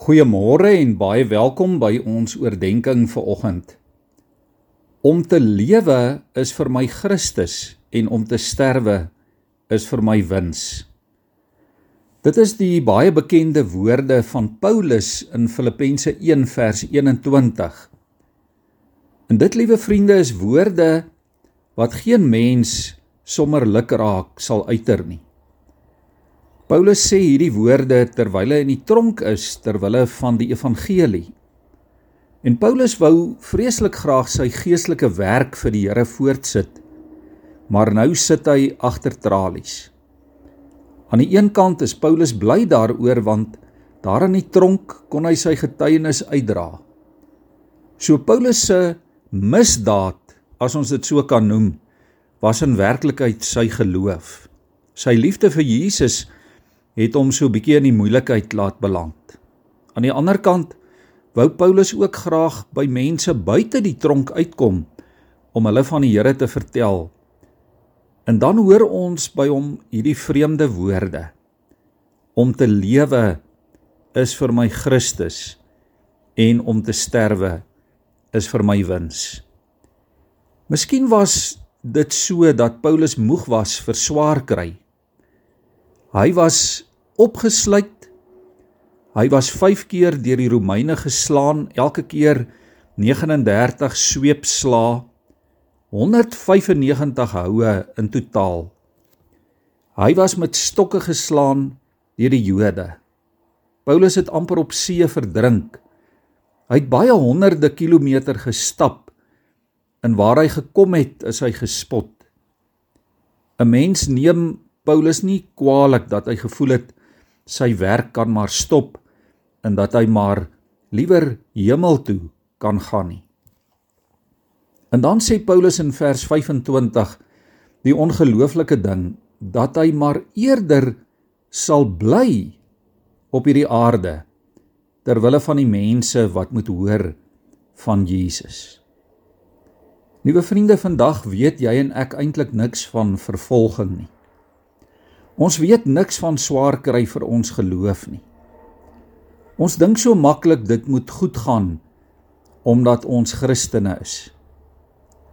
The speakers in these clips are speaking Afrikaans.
Goeiemôre en baie welkom by ons oordeenking vir oggend. Om te lewe is vir my Christus en om te sterwe is vir my wins. Dit is die baie bekende woorde van Paulus in Filippense 1 vers 21. En dit liewe vriende is woorde wat geen mens sommer luk raak sal uiter nie. Paulus sê hierdie woorde terwyl hy in die tronk is terwyle van die evangelie. En Paulus wou vreeslik graag sy geestelike werk vir die Here voortsit. Maar nou sit hy agter tralies. Aan die een kant is Paulus bly daaroor want daar in die tronk kon hy sy getuienis uitdra. So Paulus se misdaad, as ons dit so kan noem, was in werklikheid sy geloof. Sy liefde vir Jesus het hom so 'n bietjie in die moeilikheid laat beland. Aan die ander kant wou Paulus ook graag by mense buite die tronk uitkom om hulle van die Here te vertel. En dan hoor ons by hom hierdie vreemde woorde: Om te lewe is vir my Christus en om te sterwe is vir my wins. Miskien was dit so dat Paulus moeg was vir swaar kry. Hy was opgesluit. Hy was 5 keer deur die Romeine geslaan, elke keer 39 sweepslae, 195 houe in totaal. Hy was met stokke geslaan deur die Jode. Paulus het amper op see verdrink. Hy het baie honderde kilometer gestap en waar hy gekom het, is hy gespot. 'n Mens neem Paulus nie kwaadlik dat hy gevoel het sy werk kan maar stop en dat hy maar liewer hemel toe kan gaan nie. En dan sê Paulus in vers 25 die ongelooflike ding dat hy maar eerder sal bly op hierdie aarde ter wille van die mense wat moet hoor van Jesus. Nuwe vriende, vandag weet jy en ek eintlik niks van vervolging nie. Ons weet niks van swaar kry vir ons geloof nie. Ons dink so maklik dit moet goed gaan omdat ons Christene is.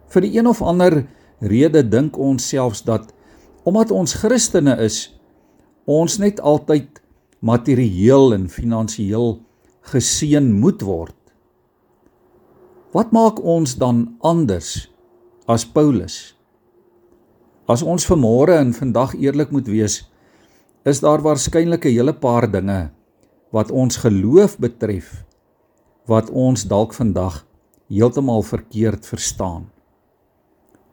Vir die een of ander rede dink ons selfs dat omdat ons Christene is, ons net altyd materieel en finansiëel geseën moet word. Wat maak ons dan anders as Paulus? As ons vanmôre en vandag eerlik moet wees, is daar waarskynlik 'n hele paar dinge wat ons geloof betref wat ons dalk vandag heeltemal verkeerd verstaan.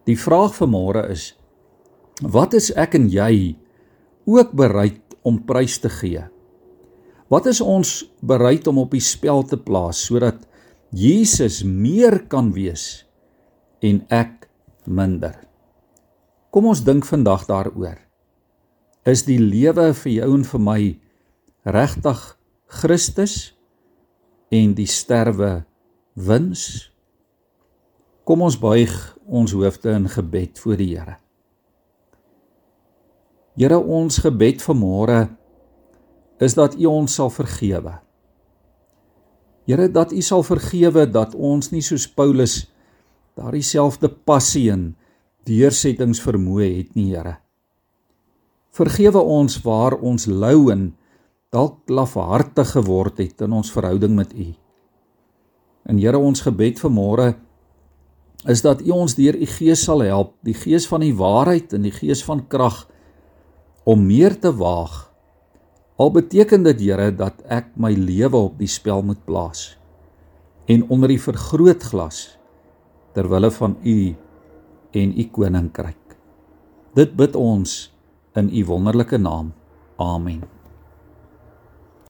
Die vraag vanmôre is: Wat is ek en jy ook bereid om prys te gee? Wat is ons bereid om op die spel te plaas sodat Jesus meer kan wees en ek minder? Kom ons dink vandag daaroor. Is die lewe vir jou en vir my regtig Christus en die sterwe wins? Kom ons buig ons hoofde in gebed voor die Here. Here, ons gebed vanmôre is dat U ons sal vergewe. Here, dat U sal vergewe dat ons nie soos Paulus daardie selfde passie en deursettingsvermoë het nie, Here. Vergewe ons waar ons lou en dalk lafhartig geword het in ons verhouding met U. En Here, ons gebed vanmôre is dat U ons deur U Gees sal help, die Gees van die waarheid en die Gees van krag om meer te waag. Al beteken dit Here dat ek my lewe op die spel moet plaas en onder die vergrootglas ter wille van U en u koninkryk. Dit bid ons in u wonderlike naam. Amen.